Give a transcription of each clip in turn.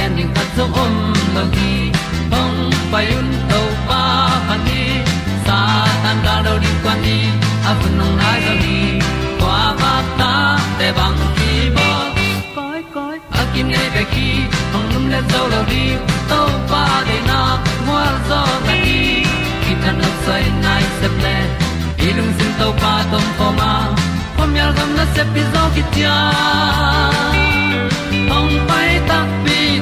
gen ding khat zo om lo gi hong pai un to pa pa ni sa tan da do di kwan ni a bu nong nai zo ni kwa ba ta te bang ki bo koi koi a kim nei be ki hong lum le zo lo di to pa de na mo zo ta ni ki tan no sai nai se ple ilung sin to pa tom ko ma. Pom yal gam na se pi zo ki tia hong pai ta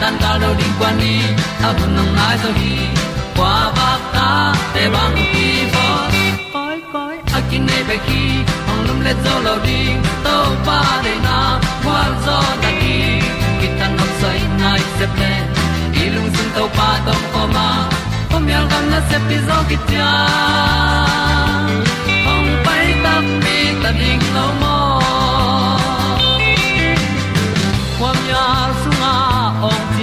tan cao do đi qua đi, ta bu nang mai zo gi qua ba ta te bang ki bo koi koi a kin nei be ki ong lum le zo lo di to pa de na kwa zo ta ki ki tan nok sai nai se ple lung sun to pa tom ko ma. Pom yal gam na se pi zo ki tia ong pai ta mi ta ding lo mo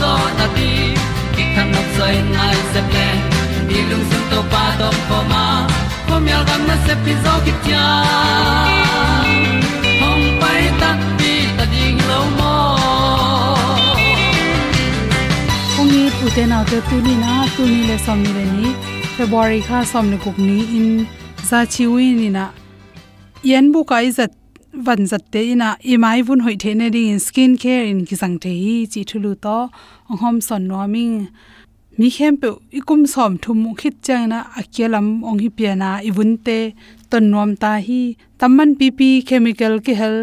zo na ti ki kan nok sai nai se ple ni lung sun to pa to pa ma. Ko mi al gam na se pi zo ki tia hong pai ta ti ta ding lo mo ong ni pu te na te tu ni na tu ni le som ni le ni february kha som ni kuk ni in. Za chi wi ni na yen bu kai zat van zat te ina i mai bun hoi the ne ding skin care in ki sang the hi chi thulu to ong hom son no mi mi khem pe ikum som thum khit chang na akelam ong hi pe piana ibun te ton nom ta hi. Tamman pp chemical ki hel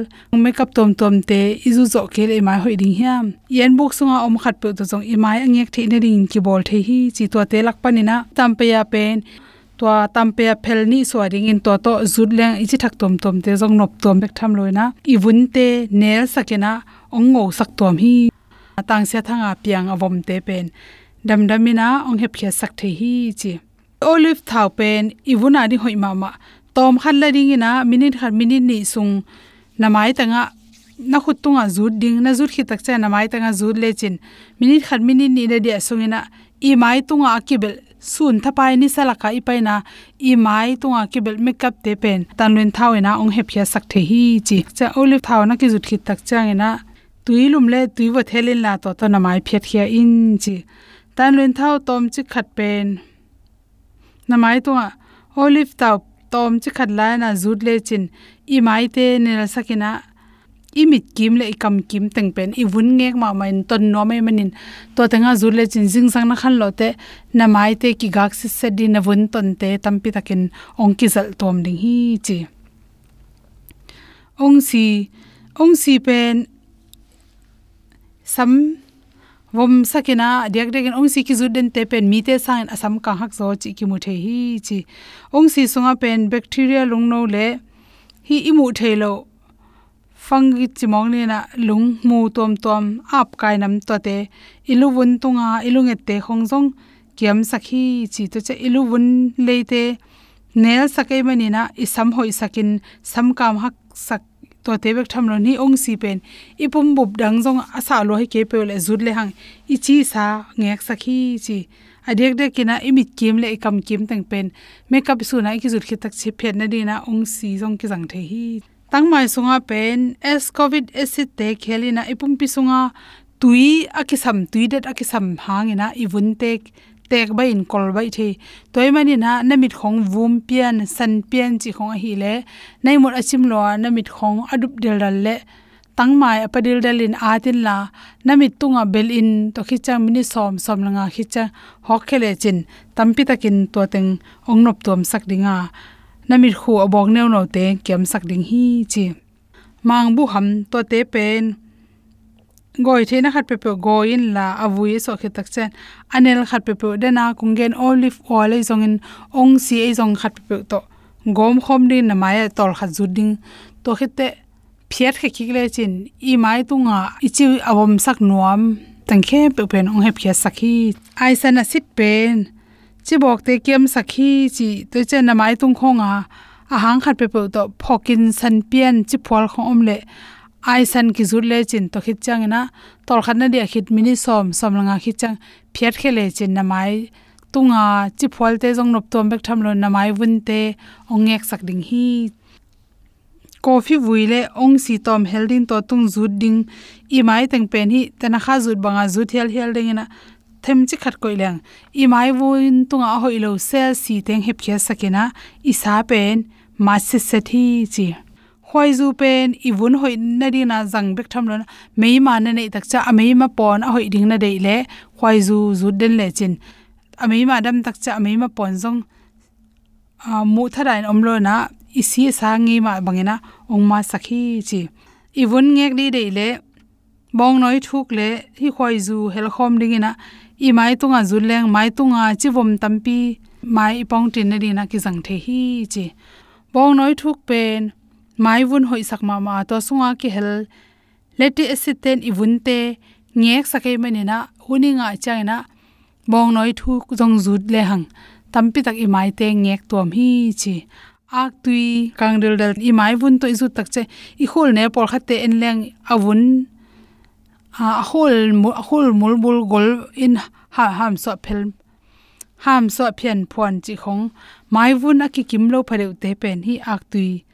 makeup tom tom te izu zo ke le mai hoi ding hiam. Yen buk sunga om khat pe to jong i mai angek the ne ding ki bol the hi. Chi to te lak panina tampe ya pen tua tampe ya phel ni so ring in to to zut leng ichi thak tom tom te jong nop tom bek tham loina. Ibun te nel sakena ong ngo sak tom hi. Tang se thanga piang avom te pen. Dam damina ong hep khe sak the hi chi. Olive thau pen ibuna ni hoi mama tom khan la ring ina, minute khan minute ni sung. Namai tanga, na khut tunga zut ding, na zut khi tak cha namai tanga zut le chin. Minute khan minute ni le dia sungina i mai tunga akibel sun thapai ni salaka ipaina i mai tunga kibel makeup te pen. Thau thawena ong hepia sakhe hi chi. Cha olive thau na ki jut khit tak changena. Tuilum le tuiwa thelin la to to namai phet khia in chi. Tanlen thaw tom chi khat pen. Namai tunga olive taw tom chi khat la na jut le chin. I mai te ne sakina imit kim le ikam kim teng pen. I vun ngek ma main ton no mai e manin. To tanga zur le chin jing sang na khan lo te, na mai te ki gak si se di na vun ton te tampi takin ong ki zal tom ding hi chi. Ong si ong si pen sam vom sakena diak dek ong si ki zuden te pen mi te sang asam ka hak zo chi ki mu the hi chi. Ong si sunga pen bacteria lung no le, hi imu thelo fangi chimong ni na lung mu tom tom ap kai nam to te ilu wun tunga ilunge te khongjong kiam sakhi chi to che ilu wun leite. Nel sakai mani na isam hoi sakin sam kam hak sak to te bek tham lo ni ong si pen. Ipum bub dang jong asa lo he ke pe le zut le hang. I chi sa ngek sakhi chi. Adek de kina imit kim le kam kim tang pen. Makeup su na ki zut khi tak chi phet na di na ong si jong ki jang the hi tangmai sunga pen, s covid acid te khelina ipum pi sunga tui, akisam, tui det akisam, hangina ibun tek tek ba in kol bai the. Toy mani na namit khong, vum pian, san pian chi khong hi le. Nai mot achim lo namit khong, adup del dal le. Tangmai apadil dalin, atin la. Namit tunga bel in to khichang mini som som langa khicha hok khele chin tampi takin to teng ongnop tom sakdinga namir khu abok neu no te kem sak ding hi chi. Mang bu ham to te pen. Goi the na khat pe pe go in la avui so khe tak chen. Anel khat pe pe de na kungen olive oil ei zong in. Ong si ei zong khat pe pe to. Gom khom din na mai tol khat zu ding. To khe te phiat khe khik le chin. I mai tu tunga ichi awom sak nuam. Tangkhe pe pen ong he phiat sakhi ai sana sit pen chi bok te kem sakhi chi to che na mai tung khonga a hang khat pe to phokin san pian chi phol khom om le ai san ki zur le chin to khit chang na tol khat na dia khit mini som som langa khit chang. Phiat khele chin na mai tunga. Chi phol te jong nop tom bek tham lo na mai vun te. Ongek sak ding hi. Coffee vuile ong si tom helding to tung zut ding. I mai teng pen hi tana kha zut banga zut hel hel ding na them chi khat koi leng i mai vuin tunga hoi lo se si teng hep khia sakena i sa pen ma se se thi chi khoi zu pen i vun hoi na di na jang bek tham lo mei ma na nei tak cha a mei ma pon a hoi ding na dei le khoi zu zu den le chin a mei ma dam tak cha a mei ma pon zong a mu tharain omlo na i si sa ngi ma bangena ong ma sakhi chi i vun ngek di dei le bong noi thuk le hi khoi zu hel khom ding dingina i mai tunga zuleng, mai tunga chivom tampi, mai ipong tin na dina ki jang the hi chi. Bong noi thuk pen, mai vun hoi sak ma ma to sunga ki hel. Leti asiten vun te, ngek sakai mani na huninga nga bong noi thuk jong zut le hang, tampi tak i mai te ngek tom hi chi. Ak tui kangdel dal i mai vun to izu tak che, i khol ne por khate en leng avun a hol hol mul bul gol in ha, ham so phel, ham so phian phon chi khong. Mai vun a ki kim lo phare te pen hi ak tui.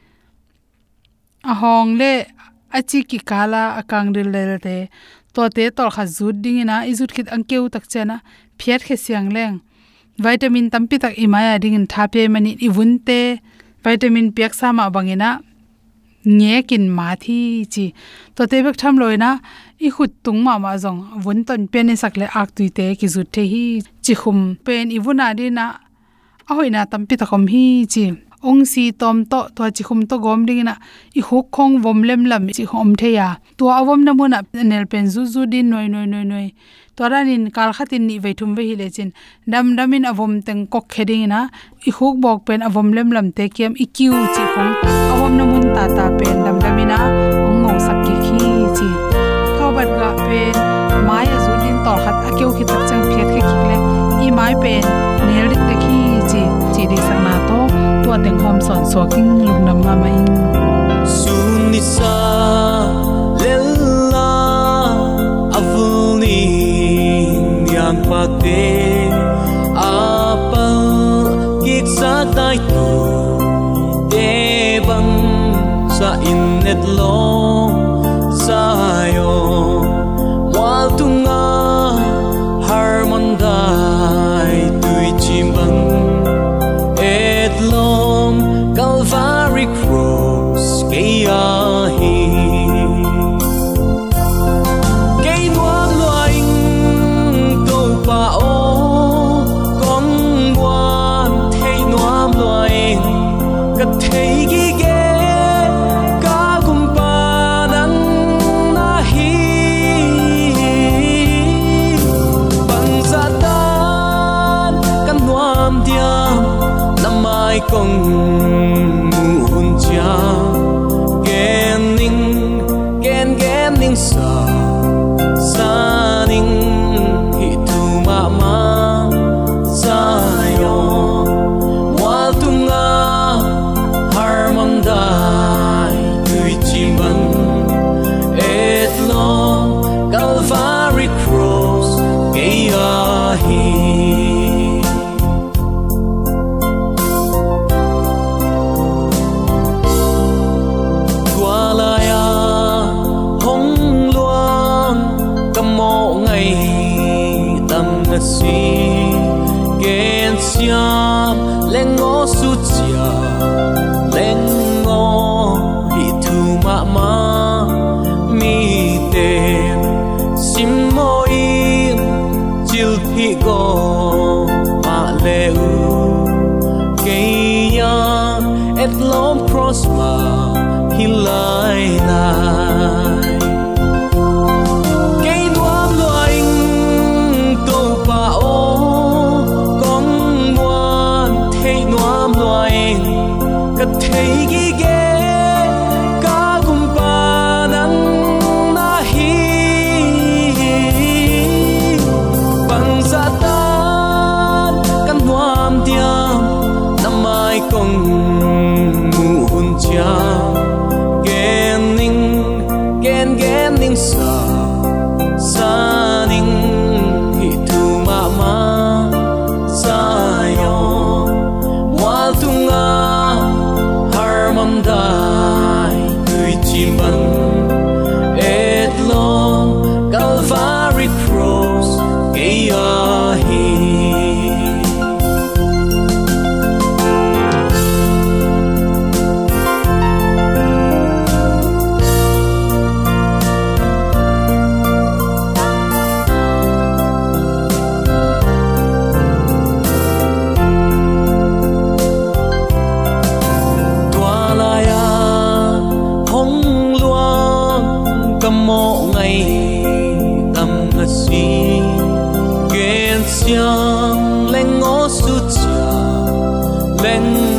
A hong le, a chi ki kala akang ril le te. To te tol kha zut ding ina izut khit angkeu tak chena, phiat khe siang leng. Vitamin tampi tak imaya ding in thape mani vun te. Vitamin piak sama bangina nge kin ma thi chi to te bek tham loina i khut tung ma ma jong vun ton pen ni sakle ak tùy te ki zu the hi chi khum pen i vuna đi na a hoina tam pi ta khom hi chi ong si tom to to chi khum to gom ding na i huk khong vom lem lam chi khom the ya to awom na à, nel pen zu zu din noi noi noi noi toranin kal khatin ni veithum ve hi le chin dam damin avom teng kok kheding na i khuk bok pen avom lem lam te kem i kiu chi khong awom na mun ta ta pen dam damina ongong sak ki khi chi thobat ga pen mai azu din tor khat akeu khi tak chang phet khe khikle i mai pen nel dik te khi chi chi di sang na to to teng hom son so king lung nam ma mai sun ni sa làm và tê a pa kik sa tai tu te sa vâng, in lo sa 想令我说着，令。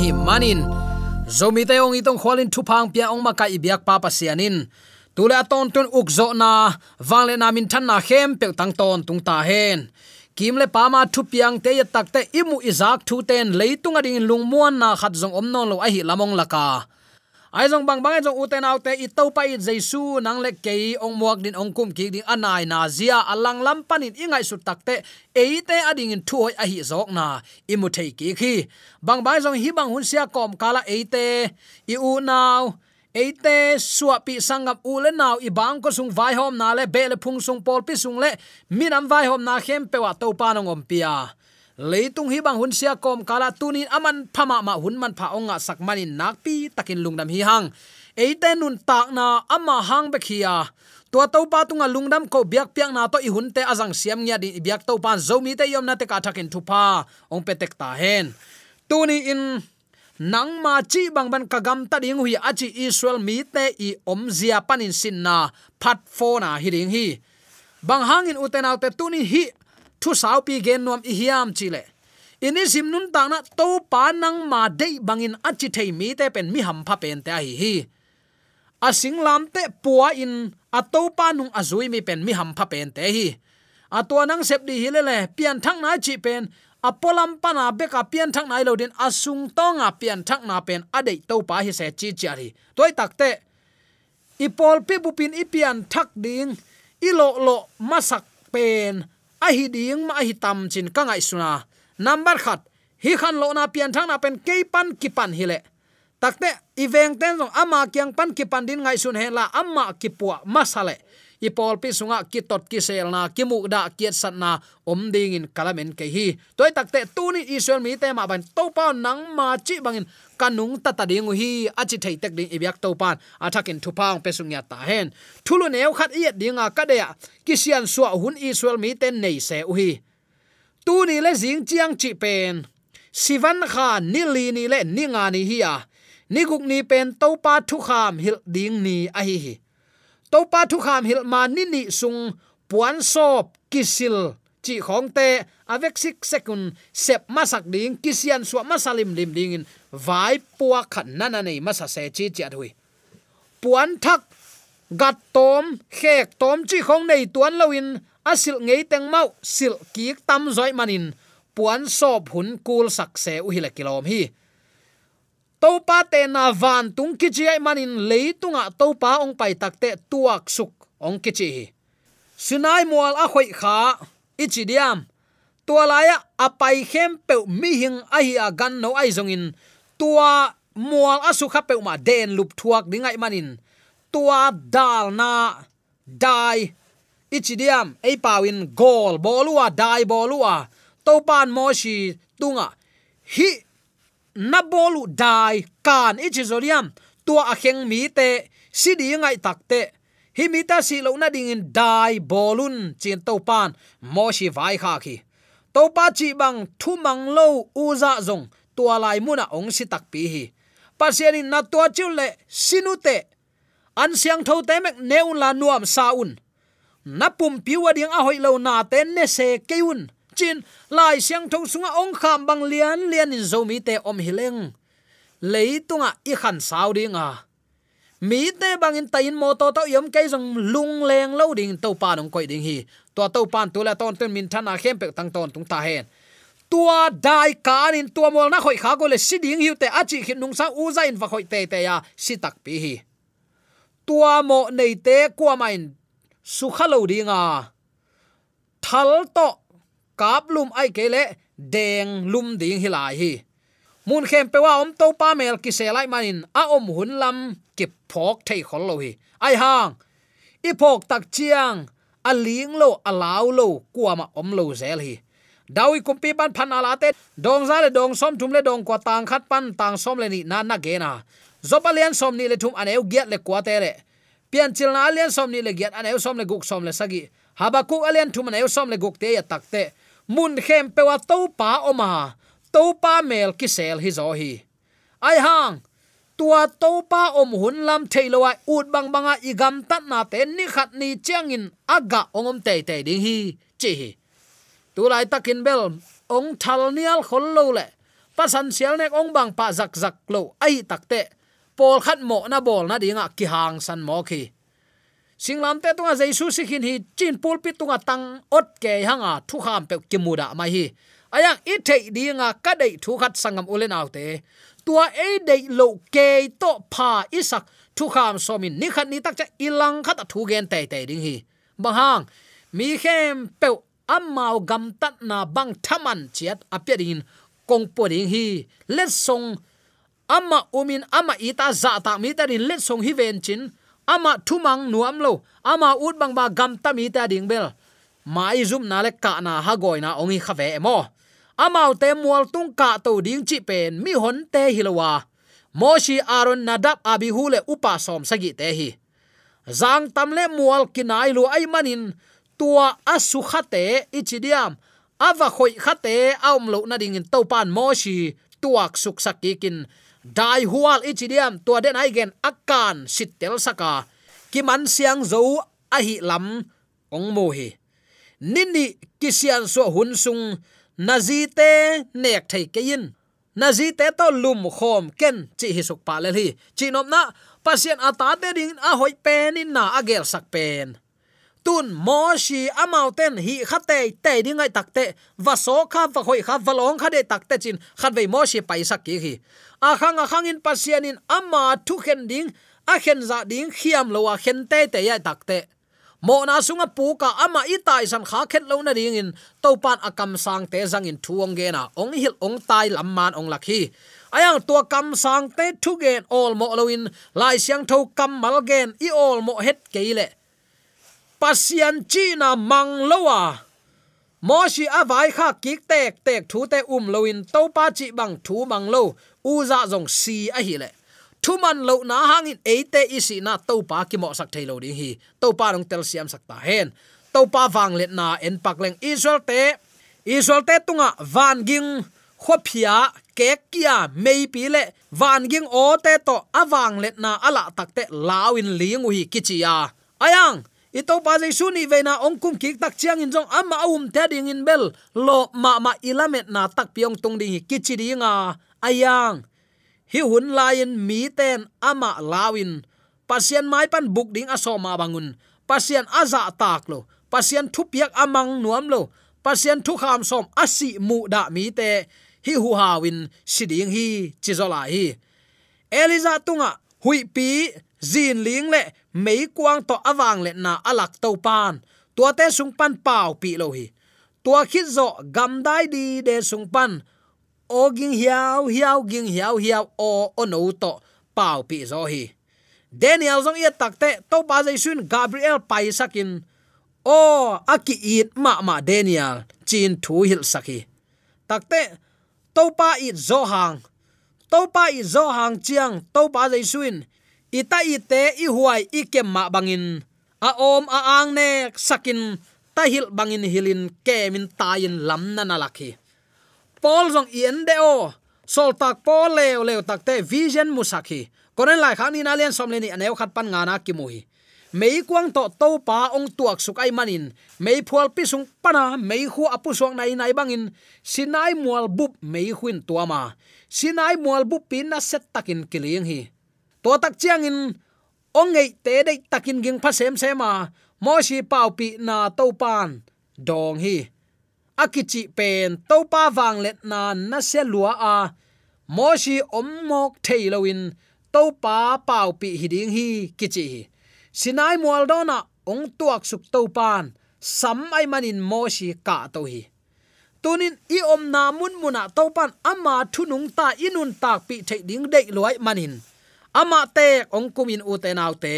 hi manin. Zomi te ong itong khwalin thupang pia ong ma kai biak pa pa sianin. Tule aton tun ukzo na wangle na min than na hem pe tang ton tung ta hen. Kim le pa ma thu piang te ya tak imu izak thu ten leitung ading lungmuan na khat zong om non lo a lamong laka bang jong uten autte i to pa i jesu nang le ke ong muak din ong kum ki ding anai na zia à alang lam panin ingai su takte eite ading in thuoi a hi zok na imu thei ki khi bang bang jong hi bang hun sia kom kala eite i u naw eite suwa pi sangam ule naw i bang ko sung vai hom na le bele phung sung pol pi sung le minam vai hom na khem pe wa to pa no pia leitung hi bang hun sia kom kala tunin aman phama ma hun man pha onga sakmanin nakpi takin lungdam hi hang. Eite nun tak na ama hang bekhia tua to pa tunga lungdam ko biak piang na to i hun te azang siam nya di biak to pan zomi te yom na te ka thakin thupa. Ong petek ta hen. Tuni in nang ma chi bang ban kagam ta ding hui achi israel mi te i om zia panin sin na. Phat fo na hi ding hi. Bang hangin uten autte tuni hi thu sau pi gen nom i hiam chile ini sim nun ta na to pa nang ma dei bangin achi thei mi te pen mi ham pha pen te hi hi. Asing lam te puwa in ato pa nung azui mi pen mi ham pha pen te hi. A to nang sep di hile le pian thang na chi pen apolam pana beka pian thang nai lo din asung tonga pian thang na pen adei to pa hi se chi chi ari toy takte ipol pi bupin ipian thak ding ilo lo masak pen a hi ding ma hi tam chin ka ngai suna number khat, hi khan lo na pian thang na pen ke pan ki pan hi le. Takte iveng ten song ama kyang pan ki pan din ngai sun he la ama ki puwa masale i pol pi sunga ki tot ki sel na, ki mu da kiet sat na, om ding in kalamen ke hi. Toy takte tu ni israel mi te ma ban to pa nang ma chi bangin kanung ta ta ding hi. Achi thei tek ding ibyak to pan athakin thu paung pe sungya ta hen. Thulu neu khat iet dinga ka de ki sian suwa hun israel mi ten nei se u hi. Tu ni le jing chiang chi pen. Sivan kha ni li ni le ni nga ni hi ya ni guk ni pen to pa thu kham hil ding ni a hi hi to pa thu kham hil ma ni ni sung puan sop kisil chi khong te avek sik sekun sep masak ding, kisian suwa masalim lim ding in vai puwa khat nana nei masa se chi chi athui puan thak, gat tom, khek tom chi khong nei tuan loin asil ngei teng mau, sil ki tam zoi manin. Puan sop hun kul sak se u la kilom hi topa te na van tung ki chi manin leitunga topa ong pai takte tuak suk ong ki chi sunai mual a khoi kha, ichi diam. Tualaya apai khem pe mi hing a hi a gan no ai zong in tua mual asu kha pe ma den lup thuak dingai manin. Tua dal na dai. Ichi diam, ei pawin gol bolua, dai bolua. Topan mo shi tunga. Hi na bolu dai kan. Ichizoriam tua akheng mi te, sidi ngai takte hi mi ta si lo na ding in dai bolun, chin to pan, mo si vai kha khi. To pa chi bang thu mang lo u za zong, tua lai muna ong si tak pi hi. Pasianin na tua chu le sinute an siang tho te mek neun la nuam saun na pum piwa ding a hoi lo na te ne se keun chin, lai siang tho sunga ong kham bang lian lian in zomi te om hileng leitunga i khan sau dinga mi te bangin tain mo to to yom kai jong lung leng lo ding to pa nong koi ding hi. To to pan tu la ton ten min thana khem pe tang ton tung ta hen. Tua dai kan in tua mol na khoi kha go le đình hiu te achi khit nung sa u za in va khoi te te ya, si tak pi hi. Tua mo nei te kwa main su khalo dinga thal to kap lum ai kele deng lum ding hilai hi. Mun khem pe wa om to pa mel ki se lai manin a om hun lam ki phok thei khol lo hi. Ai hang i phok tak chiang, a ling lo a lau lo kwa ma om lo zel hi. Dawi kumpi pan phan ala te dong za le dong som thum le dong kwa tang khat pan tang som le ni na na ge na. Zopalian som ni le thum aneu giat le kwa te le pian chil na alian som ni le giat aneu som le guk som le sagi habaku alian thum aneu som le guk te ya takte mun khem pewa to pa oma. To pa mel ki sel hi zo hi. Ai hang, tua to pa om hun lam theilowa ut bang banga igam tat na te ni khat ni changin aga ongom te te ding hi. Chi hi. Tu lai takin bel, ong thal nial khol lo le. Pasan sial nek ong bang pa zak zak lo ai takte pol khat mo na bol na dinga ki hang san mo khi singlam te tunga jaisu sikhin hi chin pulpit tunga tang ot ke hanga thu kham pe kimuda mai hi. Ayang i thei dinga ka dei thu khat sangam ulen autte. Tua e dei lo ke to pha isak thu kham somin ni khat ni tak cha ilang khat thu gen te te ding hi. Bahang mi khem pe amao gam tat na bang thaman chiat apedin kong poding hi. Let song ama umin ama ita za ta mi ta rin let song hi ven chin ama thumang nuam lo. Ama ut bang ba gam tami ta ding bel. Mai zum na le ka na ha goi na ongi khave mo. Amau te mual tung ka to ding chi pen mi hon te hilowa moshi aron nadab abihu le upa som sagi te hi. Zang tam le mual kinai lu ai manin. Tua asu khate ichidiam ava khoi khate aum lo na ding in topan moshi tuak suk sakikin dai hual ichidiam tua den ai gen akan sitel saka. Kiman siang zo a hi lam ong mo hi nini kisian so hun sung nazi te nek thei kein nazi te to lum khom ken chi hi suk pa le hi. Chi nom na pasien ata te ding a hoi pen in na agel sak pen. Tun mo shi amauten hi khate te dingai takte va so kha va hoi kha valong kha de takte chin khat ve mo shi pai sak ki hi a khang a khang in pasian in ama thu khen ding, a khen za ding, khiam lo wa khen te te ya takte mo na sunga pu ka ama i tai san kha khet lo na ring in to pan akam sang te zang in thuang ge na, ong hil ong tai lam man ong lakhi ayang tua kam sang te thu gen all mo lo in, lai siang tho kam mal gen i all mo het ke le. Pasian chi na mang lowa mo shi avai kha kik tek tek thu te um lo in to pa chi bang thu mang lo u zong si a hi le. Thuman lo na hangin eite isi na to pa ki mo sak thailo ding hi. To pa rong tel siam sak ta hen. To pa wang let na en pak leng israel te. Israel te tunga van ging khophia ke kia mei pi le. Van ging o te to awang let na ala takte lawin ling hi kichia ayang ito pa jay suni ve na ong kum kik tak chiang in jong ama um te ding in bel. Lo ma ma ilamet na tak piong tung ding kichi dinga ayang, hi hun lain mi ten ama lawin. Pasien mai pan buk ding asoma bangun. Pasien aza tak lo. Pasian thupiak amang nuam lo. Pasien thu kham som asi mu da mi te. Hi hu hawin, siding hi, chizola hi. Eliza tunga, hui pi, zin ling le, mei quang to awang le na alak to pan. Tua te sung pan pau pi lo hi. Tua khit zo gam dai di de sung pan o ging hiao hiao ging hiao hiao o ono to. Pau pi zo hi. Daniel zong ye takte to pa jai sun gabriel pai sakin o aki it ma ma daniel, chin thu hil saki takte to pa it zo hang. To pa i zo hang chiang, to pa jai sun. Ita ite i huai, i kem ma bangin a om, a ang ne sakin ta hil bangin hilin kemin tayin lam na nalakhi Paul jong ien de o. Sol tak Paul leo leo tak te vision musakhi konen lai khan ni na len som leni aneu khat pan ngana ki mui mei kwang to to pa ong tuak suk ai manin. Mei phual pi sung pana, mei khu apu sok nai nai bangin. Sinai mual bup mei huin tuama sinai mual bup pin na set takin kiling hi. To tak chiang in, ong ngei te dei takin ging pha sem sema mo si pau pi na to pan. Dong hi akichi pen topa wang let na na se lua a. Moshi ommok theiloin topa pau pi hiding hi, kichi hi. Sinai mual dona ong tuak suk topan sam ai manin moshi ka to hi. Tunin i om na mun muna topan ama thunung ta inun tak pi thei ding dei loi manin. Ama te ong kumin u te nau te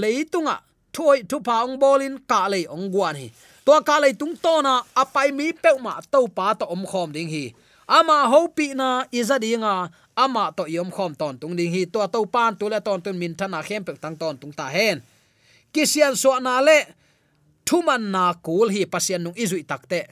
leitunga thoi thupa ong bolin ka le ong guan hi to ka le tung to na apai mi pe ma to pa to om khom ding hi. Ama ho pi na iza dinga ama to yom khom ton tung ding hi. To to pan tu le ton tun min thana khem pe tang ton tung ta hen. Kisian so na le thuman na kul hi pasian nung izui takte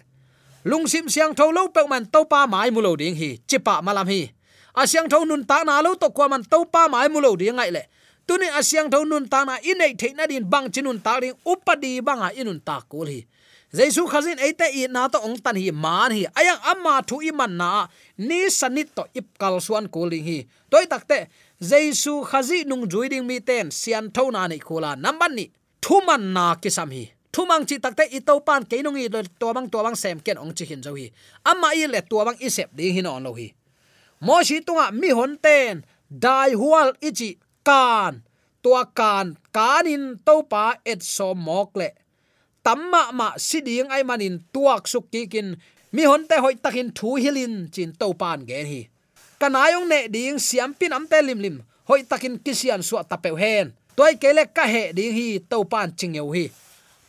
lungsim siang tho lo pe man to pa mai mu lo ding hi. Chipa malam hi. Asyang tho nun ta na lo to kwa man to pa mai mu lo ding ngai le. Tuni asyang tho nun ta na inei theina din bang chinun ta ring upadi banga inun ta kul hi jesu khazin eite i na to ong tan hi man hi ayang amma thu i man na ni sanit to ip kal suan kuling hi toy takte jesu khazi nung juiding mi ten sian tho na nei khula namban ni thu man na kisam hi thumang chi takte i to pan ke nong i to bang to bang sem ken ong chi hin zo hi Amma i le to bang i sep ding hin on lo hi mo shi tunga mi hon ten dai hual ichi kan tua kan kanin to pa et so mok le tamma ma siding ai manin tuak suk ki kin mi hon te hoi takin thu hilin chin to pan gen hi. Kanayong ne ding siam pin am te lim lim hoi takin kisian suwa tapeu hen. Toy kele ka he ding hi to pan ching yo hi.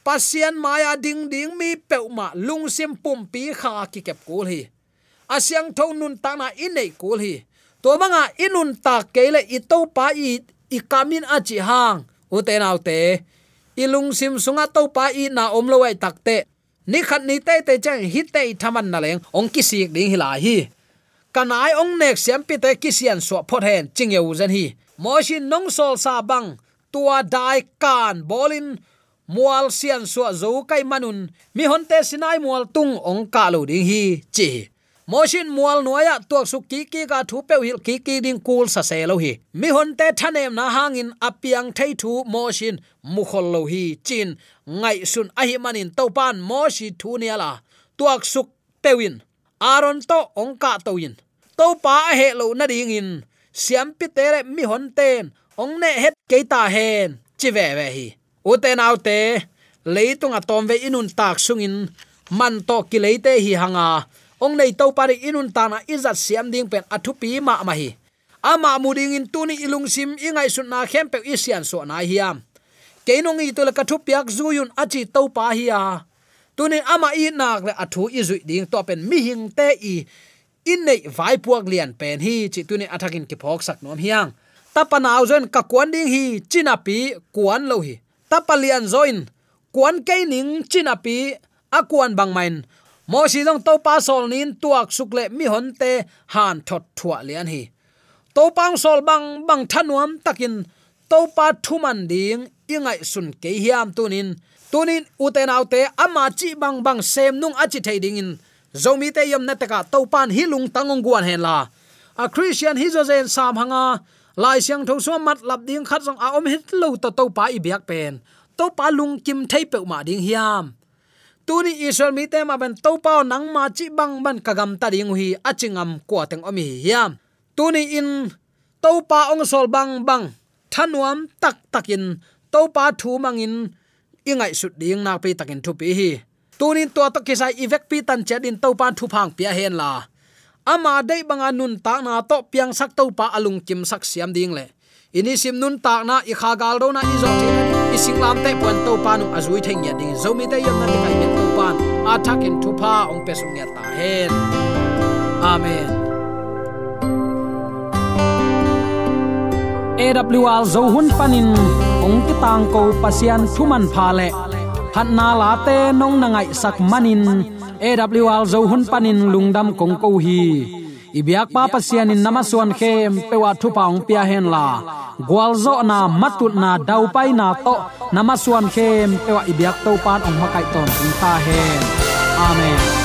Pasian maya ding ding mi peu ma lung sim pum pi kha ki kep kul hi. Asyang thon nun ta na inei kul hi. To manga inun ta kele i to pa i i kamin a chi hang. U te nau te ilung sim sunga to pa i na om lo wai takte. Ni khat ni te te chang hi te thaman na leng, ong ki sik ding hi la hi. Kanai ong nek siam pi te kisian so phot hen, ching eu zen hi. Mo shin nong sol sa bang, tua dai kan bolin. Mual sian so zo kai manun, mi honte sinai mual tung ong ka lo ding hi, chi moshin mual noya tuak su ki ki ka thu pe hil ki ki ding kul sa se lo hi. Mi hon te thanem na hangin apiang thei thu moshin mu khol lo hi. Chin, ngai sun a hi manin to pan moshi thu nia la. Tuak suk pewin aron to ong ka to in. To pa he lo na ding in. Siam pi tere mi hon ten ong ne het ke ta hen. Chi ve ve hi. U te nau te. Leitung atom ve inun tak sungin man to ki leite hi hanga ong nei to pari inun ta na izat siam ding pen athu pi ma ma hi ama muding in tuni ilung sim ingai sun na khem pe isian so na hiam keinong i to la kathu piak zuyun achi to pa hi a tuni ama i nak le athu i zui ding to pen mi hing te i in nei vai puak lian pen hi chi tuni athakin ki phok sak nom hiang. Tapanaw zen ka kwan ding hi chinapi kwan lo hi tapalian zoin kwan keining chinapi akuan bangmain mo si dong to pa sol nin tuak sukle mi hon te han thot thua lian hi to pang sol bang bang thanuam takin to pa thuman ding ingai sun ke hiam tunin tunin uten autte ama chi bang bang sem nung achi thei ding in zomi te yam na taka to pan hilung tangong guan hen la. A christian hi zo zen sam hanga lai siang tho so mat lap ding khat song a om hit lo to to pa i biak pen to pa lung kim thei pe ma ding hiam tuni israel mi te ma ben to pa nang ma chi bang ban kagam ta ding hi achingam kwa teng omi hiam. Tuni in to pa ong sol bang bang, thanuam tak takin to pa thu mangin ingai sut ding na pe takin thu pi hi. Tunin to to kisai ivek pi tan che din to pa thu phang pia hen la. Ama dei banga nun ta na to piang sak to pa alung kim sak siam ding le. Ini sim nun ta na i kha gal do na i zo ti. I sing lam te pon to pa nu azui theng ya ding. Zo mi te yom na te kai ma to pan thak in pa ong pe sung ta hen amen. AWR zo hun panin ong ki tang ko pasian thuman pha le phat na la te nong na ngai sak manin AWR zo hun panin lungdam kong ko hi ibyak pa pasian in namaswan khe pewa thu paung pia hen la. Gwalzo na matut na dau pai na to namaswan khem pewa ibyak to pan ong makai ton ta hen. Amen.